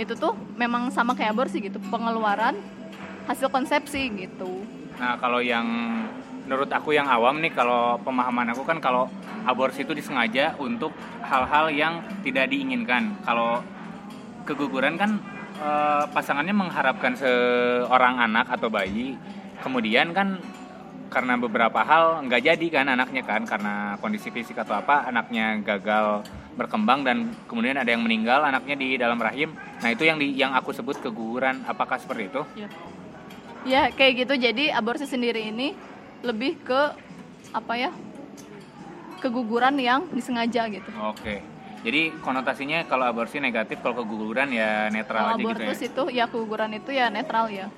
itu tuh memang sama kayak aborsi gitu, pengeluaran hasil konsepsi gitu. Nah, kalau yang menurut aku yang awam nih kalau pemahaman aku kan kalau aborsi itu disengaja untuk hal-hal yang tidak diinginkan. Kalau keguguran kan eh, pasangannya mengharapkan seorang anak atau bayi, kemudian kan karena beberapa hal nggak jadi kan anaknya kan karena kondisi fisik atau apa anaknya gagal berkembang dan kemudian ada yang meninggal anaknya di dalam rahim. Nah, itu yang di, yang aku sebut keguguran. Apakah seperti itu? Ya kayak gitu. Jadi aborsi sendiri ini lebih ke apa ya? Keguguran yang disengaja gitu. Oke. Jadi konotasinya kalau aborsi negatif, kalau keguguran ya netral Kalau aja gitu ya. abortus itu ya keguguran itu ya netral ya.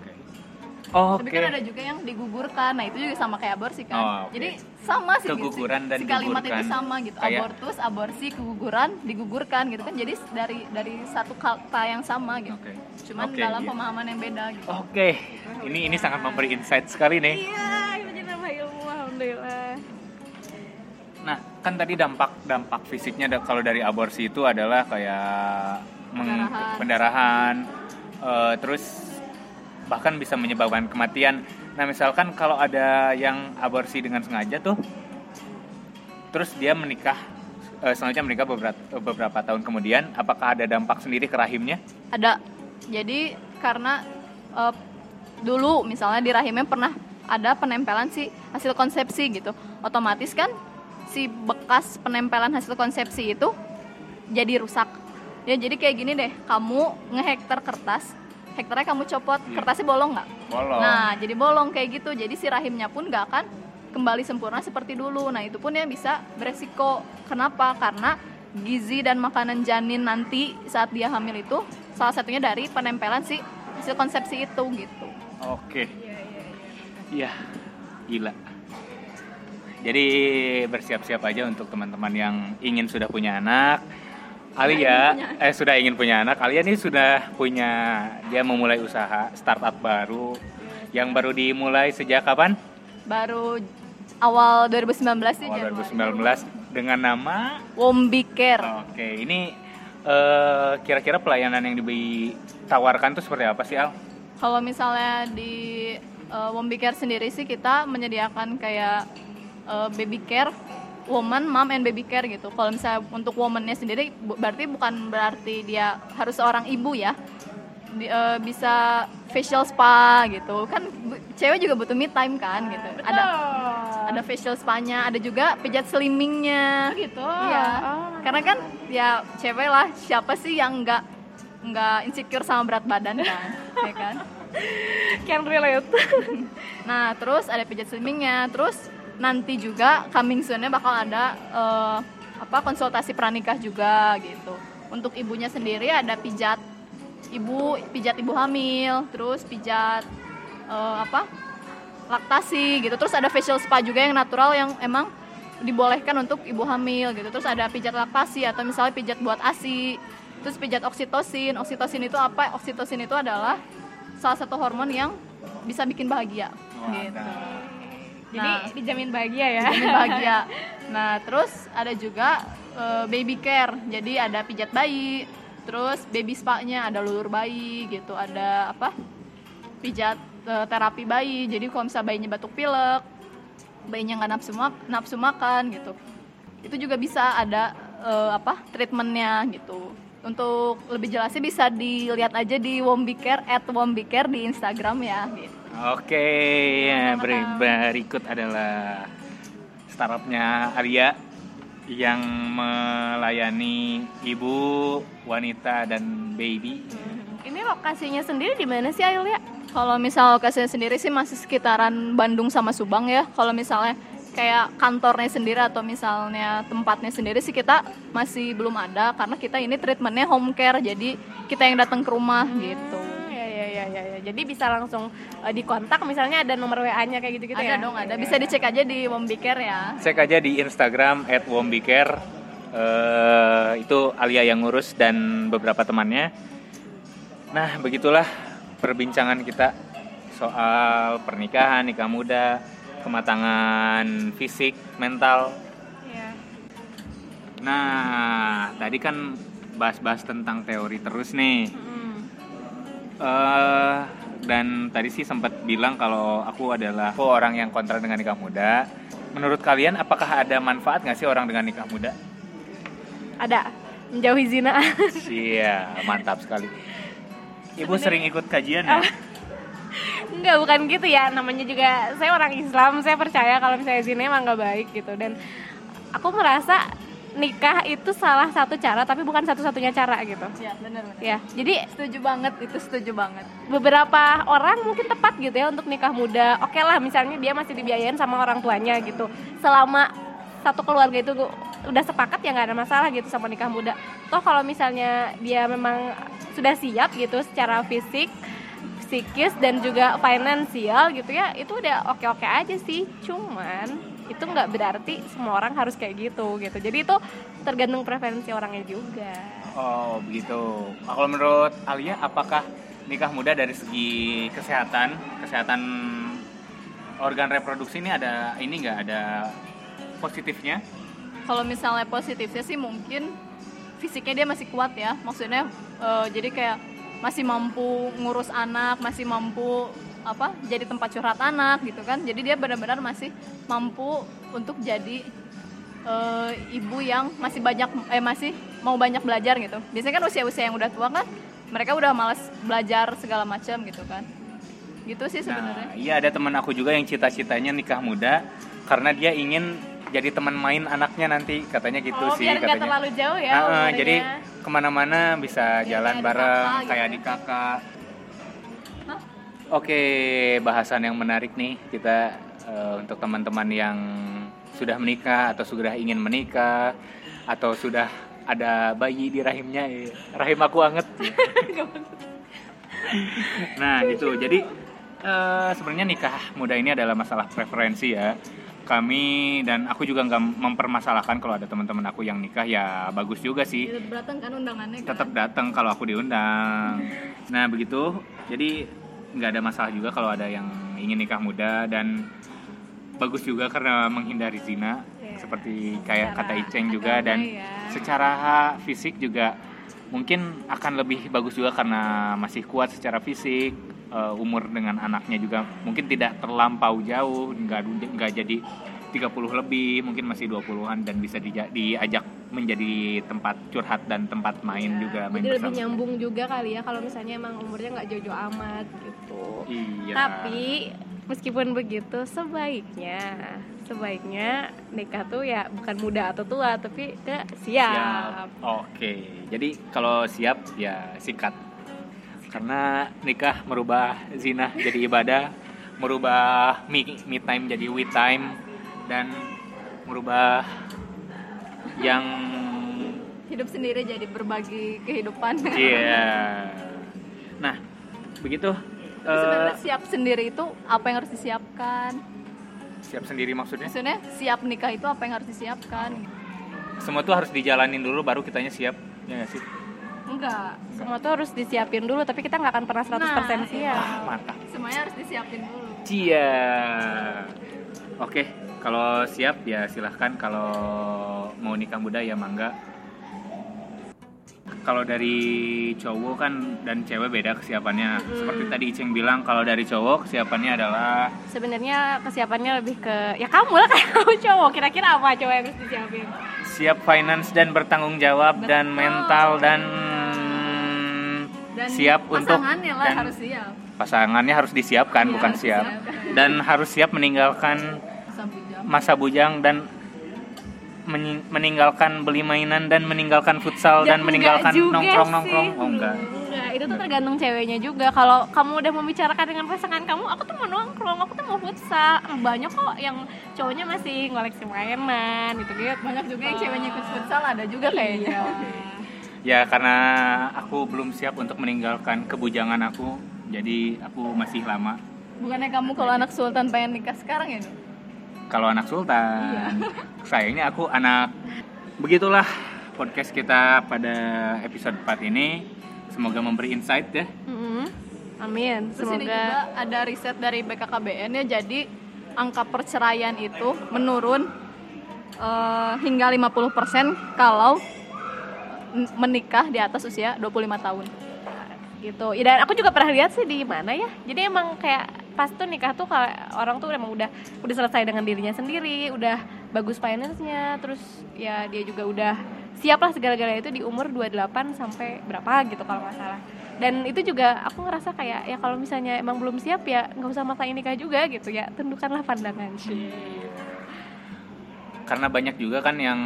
Oh, Tapi Oke. kan ada juga yang digugurkan. Nah, itu juga sama kayak aborsi kan. Oh, oke. Jadi sama sih Keguguran si, dan si kalimat itu sama gitu. Kayak- Abortus, aborsi, keguguran, digugurkan gitu kan. Jadi dari dari satu kata yang sama gitu. Oke. Cuman Oke, dalam iya. pemahaman yang beda gitu. Oke. Ini ini sangat memberi insight sekali nih. Iya, itu jadi nambah ilmu alhamdulillah. Nah, kan tadi dampak dampak fisiknya da- kalau dari aborsi itu adalah kayak meng- Pendarahan. pendarahan, eh, terus bahkan bisa menyebabkan kematian. Nah, misalkan kalau ada yang aborsi dengan sengaja tuh, terus dia menikah, eh, sengaja menikah beberapa beberapa tahun kemudian, apakah ada dampak sendiri ke rahimnya? Ada. Jadi karena eh, dulu misalnya di rahimnya pernah ada penempelan si hasil konsepsi gitu. Otomatis kan si bekas penempelan hasil konsepsi itu jadi rusak ya jadi kayak gini deh kamu ngehektar kertas hektarnya kamu copot Hmm. kertasnya bolong nggak Bolong. nah jadi bolong kayak gitu jadi si rahimnya pun nggak akan kembali sempurna seperti dulu nah itu pun yang bisa beresiko kenapa karena gizi dan makanan janin nanti saat dia hamil itu salah satunya dari penempelan si hasil konsepsi itu gitu Oke. Iya. Gila. Jadi bersiap-siap aja untuk teman-teman yang ingin sudah punya anak. Alia, eh sudah ingin punya anak. Alia ini sudah punya dia memulai usaha startup baru yang baru dimulai sejak kapan? baru awal 2019 sih Awal Januari. 2019 dengan nama Wombi Care Oke, ini eh, kira-kira pelayanan yang ditawarkan tuh seperti apa sih Al? Kalau misalnya di uh, Wombi Care sendiri sih kita menyediakan kayak uh, baby care, woman, mom and baby care gitu. Kalau misalnya untuk womannya sendiri berarti bukan berarti dia harus seorang ibu ya. Di- uh, bisa facial spa gitu. Kan cewek juga butuh me time kan gitu. Ada ada facial spa-nya, ada juga pijat slimmingnya. gitu. Iya. Oh. Karena kan ya cewek lah siapa sih yang nggak nggak insecure sama berat badan kan, ya kan? can relate. Nah terus ada pijat slimmingnya, terus nanti juga coming soon-nya bakal ada eh, apa konsultasi pranikah juga gitu. Untuk ibunya sendiri ada pijat ibu, pijat ibu hamil, terus pijat eh, apa laktasi gitu. Terus ada facial spa juga yang natural yang emang dibolehkan untuk ibu hamil gitu. Terus ada pijat laktasi atau misalnya pijat buat ASI. Terus pijat oksitosin. Oksitosin itu apa? Oksitosin itu adalah salah satu hormon yang bisa bikin bahagia gitu. Jadi Nah. dijamin bahagia ya. Jamin bahagia. Nah, terus ada juga eh, baby care. Jadi ada pijat bayi, terus baby spa-nya ada lulur bayi gitu, ada apa? Pijat eh, terapi bayi. Jadi kalau misalnya bayinya batuk pilek, bayinya nggak nafsu mak nafsu makan gitu. Itu juga bisa ada eh, apa? treatmentnya gitu. Untuk lebih jelasnya bisa dilihat aja di Wombicare at Wombicare di Instagram ya gitu. Oke, ya, beri- berikut adalah startupnya Arya yang melayani ibu, wanita dan baby. Ini lokasinya sendiri di mana sih Ayul ya? Kalau misal lokasinya sendiri sih masih sekitaran Bandung sama Subang ya. Kalau misalnya kayak kantornya sendiri atau misalnya tempatnya sendiri sih kita masih belum ada karena kita ini treatmentnya home care jadi kita yang datang ke rumah gitu. Ya, ya, ya, ya. Jadi bisa langsung eh, dikontak misalnya ada nomor WA-nya kayak gitu-gitu ada ya? dong ada bisa dicek aja di Wombicare ya. Cek aja di Instagram @wombicare. Eh, itu Alia yang ngurus dan beberapa temannya. Nah, begitulah perbincangan kita soal pernikahan, nikah muda, kematangan fisik, mental. Iya. Nah, tadi kan bahas-bahas tentang teori terus nih. Mm. Eh dan tadi sih sempat bilang kalau aku adalah aku orang yang kontra dengan nikah muda. Menurut kalian, apakah ada manfaat nggak sih orang dengan nikah muda? Ada menjauhi zina. Iya, mantap sekali. Ibu sering ikut kajian ya? Enggak, bukan gitu ya. Namanya juga saya orang Islam, saya percaya kalau misalnya zina emang nggak baik gitu. Dan aku merasa nikah itu salah satu cara, tapi bukan satu-satunya cara gitu. Ya benar benar. Ya, jadi Setuju banget itu setuju banget. beberapa orang mungkin tepat gitu ya untuk nikah muda. Oke lah, misalnya dia masih dibiayain sama orang tuanya gitu. Selama satu keluarga itu udah sepakat ya nggak ada masalah gitu sama nikah muda. Toh kalau misalnya dia memang sudah siap gitu secara fisik, psikis dan juga finansial gitu ya, itu udah oke-oke aja sih. Cuman itu nggak berarti semua orang harus kayak gitu gitu. Jadi itu tergantung preferensi orangnya juga. Oh, begitu. Nah, Kalau menurut Alia, apakah nikah muda dari segi kesehatan, kesehatan organ reproduksi ini ada ini nggak ada positifnya? Kalau misalnya positifnya sih mungkin fisiknya dia masih kuat ya. Maksudnya eh, jadi kayak masih mampu ngurus anak, masih mampu apa? Jadi tempat curhat anak gitu kan. Jadi dia benar-benar masih mampu untuk jadi eh, ibu yang masih banyak eh masih mau banyak belajar gitu. Biasanya kan usia-usia yang udah tua kan mereka udah malas belajar segala macam gitu kan. Gitu sih sebenarnya. Nah, iya ada teman aku juga yang cita-citanya nikah muda karena dia ingin jadi teman main anaknya nanti katanya gitu oh, sih biar katanya. terlalu jauh ya Ah, ah, umurnya. jadi ke mana-mana bisa Kayak jalan adik bareng kakak kayak gitu adik kakak. Oke, bahasan yang menarik nih kita eh, untuk teman-teman yang sudah menikah atau sudah ingin menikah atau sudah ada bayi di rahimnya, ya. rahim aku anget. nah gitu, jadi eh, sebenarnya nikah muda ini adalah masalah preferensi ya. Kami dan aku juga nggak mempermasalahkan kalau ada teman-teman aku yang nikah ya bagus juga sih Tetap datang kan undangannya kan? tetap datang kalau aku diundang. Nah begitu, jadi nggak ada masalah juga kalau ada yang ingin nikah muda dan bagus juga karena menghindari zina, Iya. seperti kayak Secara kata Iceng juga dan ya. secara fisik juga mungkin akan lebih bagus juga karena masih kuat secara fisik, eh, umur dengan anaknya juga mungkin tidak terlampau jauh, nggak nggak jadi 30 lebih, mungkin masih 20-an dan bisa dija- diajak menjadi tempat curhat dan tempat main Ya, juga main jadi lebih bersama. nyambung juga kali ya kalau misalnya emang umurnya nggak jauh-jauh amat gitu Iya. tapi meskipun begitu sebaiknya sebaiknya nikah tuh ya bukan muda atau tua tapi ke siap, Oke. Jadi kalau siap ya sikat. Karena nikah merubah zina jadi ibadah, merubah me, me time jadi we time dan merubah yang Hidup sendiri jadi berbagi kehidupan. iya. Nah, begitu sebenarnya siap sendiri itu apa yang harus disiapkan? siap sendiri maksudnya. Maksudnya siap nikah itu apa yang harus disiapkan? Semua tuh harus dijalanin dulu baru kitanya siap. Ya nggak sih? Enggak. semua tuh harus disiapin dulu tapi kita nggak akan pernah 100% Nah, siap Ah, mantap. Semuanya harus disiapin dulu. Cia. Oke, kalau siap ya silahkan. Kalau mau nikah muda ya mangga. Kalau dari cowok kan dan cewek beda kesiapannya. Seperti tadi Iceng bilang, kalau dari cowok kesiapannya adalah sebenarnya kesiapannya lebih ke ya kamu lah kan kamu cowok kira-kira apa cowok yang harus disiapin siap finance dan bertanggung jawab dan Betul. mental dan, Dan siap untuk dan harus siap. pasangannya harus disiapkan Iya, bukan harus siap disiapkan. dan harus siap meninggalkan. Masa bujang dan men- meninggalkan beli mainan dan meninggalkan futsal Ya, dan meninggalkan nongkrong nongkrong oh enggak Enggak, itu tuh tergantung ceweknya juga. Kalau kamu udah membicarakan dengan pasangan kamu, aku tuh mau nongkrong, aku tuh mau futsal. Banyak kok yang cowoknya masih ngoleksi mainan gitu gitu. Banyak juga yang ceweknya ikut futsal ada juga kayaknya. ya karena aku belum siap untuk meninggalkan kebujangan aku jadi aku masih lama Bukannya kamu kalau anak sultan pengen nikah sekarang ya? Kalau anak sultan sayangnya aku anak begitulah podcast kita pada episode 4 ini semoga memberi insight ya Mm-mm. Amin. Terus ini juga Semoga ada riset dari BKKBN ya jadi angka perceraian itu menurun eh, hingga 50% kalau menikah di atas usia 25 tahun. gitu. Dan aku juga pernah lihat sih di mana ya. Jadi emang kayak pas tuh nikah tuh kalau orang tuh emang udah udah selesai dengan dirinya sendiri, udah bagus finance-nya, terus ya dia juga udah siap lah segala-galanya itu di umur 28 sampai berapa gitu kalau nggak salah. Dan itu juga aku ngerasa kayak ya kalau misalnya emang belum siap ya nggak usah maksain nikah juga gitu ya. Tundukkanlah pandangan sih. karena banyak juga kan yang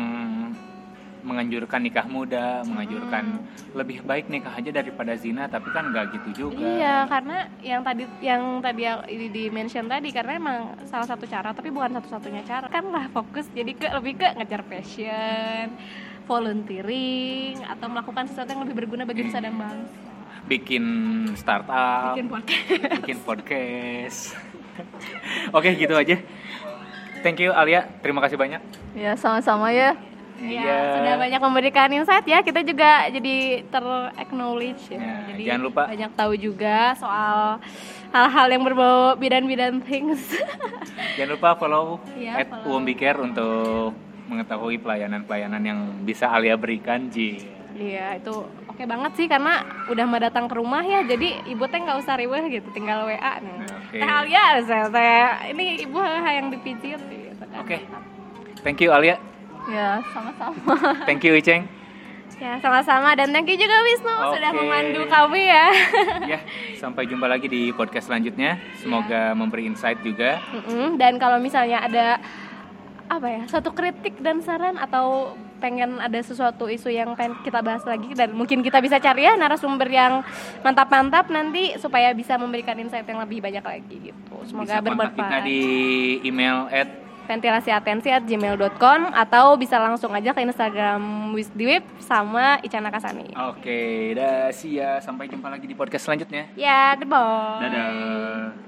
menganjurkan nikah muda, menganjurkan lebih baik nikah aja daripada zina, tapi kan nggak gitu juga. Iya, karena yang tadi yang tadi yang di, di mention tadi karena emang salah satu cara tapi bukan satu-satunya cara. Kan lah fokus jadi ke lebih ke ngejar passion, volunteering atau melakukan sesuatu yang lebih berguna bagi nusa dan bangsa. Bikin startup, Bikin podcast. bikin podcast. Oke, gitu aja. Thank you Alia, terima kasih banyak. Ya sama-sama ya. Iya, sudah banyak memberikan insight ya. Kita juga jadi ter-acknowledge ya. Ya, jadi jangan lupa. banyak tahu juga soal hal-hal yang berbau bidan-bidan things. Jangan lupa follow Iya, at follow. Untuk mengetahui pelayanan-pelayanan yang bisa Alia berikan, Ji. Iya itu oke banget sih karena udah mau datang ke rumah ya jadi ibu teh nggak usah ribet gitu tinggal WA nih. Oke. Teh Alia saya, saya ini ibu yang dipijit gitu kan. Oke. Thank you Alia, Ya sama-sama. thank you Iceng. Ya sama-sama dan thank you juga Wisnu sudah Oke. memandu kami ya. ya, sampai jumpa lagi di podcast selanjutnya. Semoga memberi insight juga. Dan kalau misalnya ada apa ya suatu kritik dan saran atau pengen ada sesuatu isu yang pengen kita bahas lagi dan mungkin kita bisa cari ya narasumber yang mantap-mantap nanti supaya bisa memberikan insight yang lebih banyak lagi gitu semoga Bisa kita bermanfaat di email at ventilasiatensi@gmail.com atau bisa langsung aja ke Instagram Wisdiwip sama Icana Kasani. Oke, dah sia ya. sampai jumpa lagi di podcast selanjutnya. Ya, yeah, the. Dadah.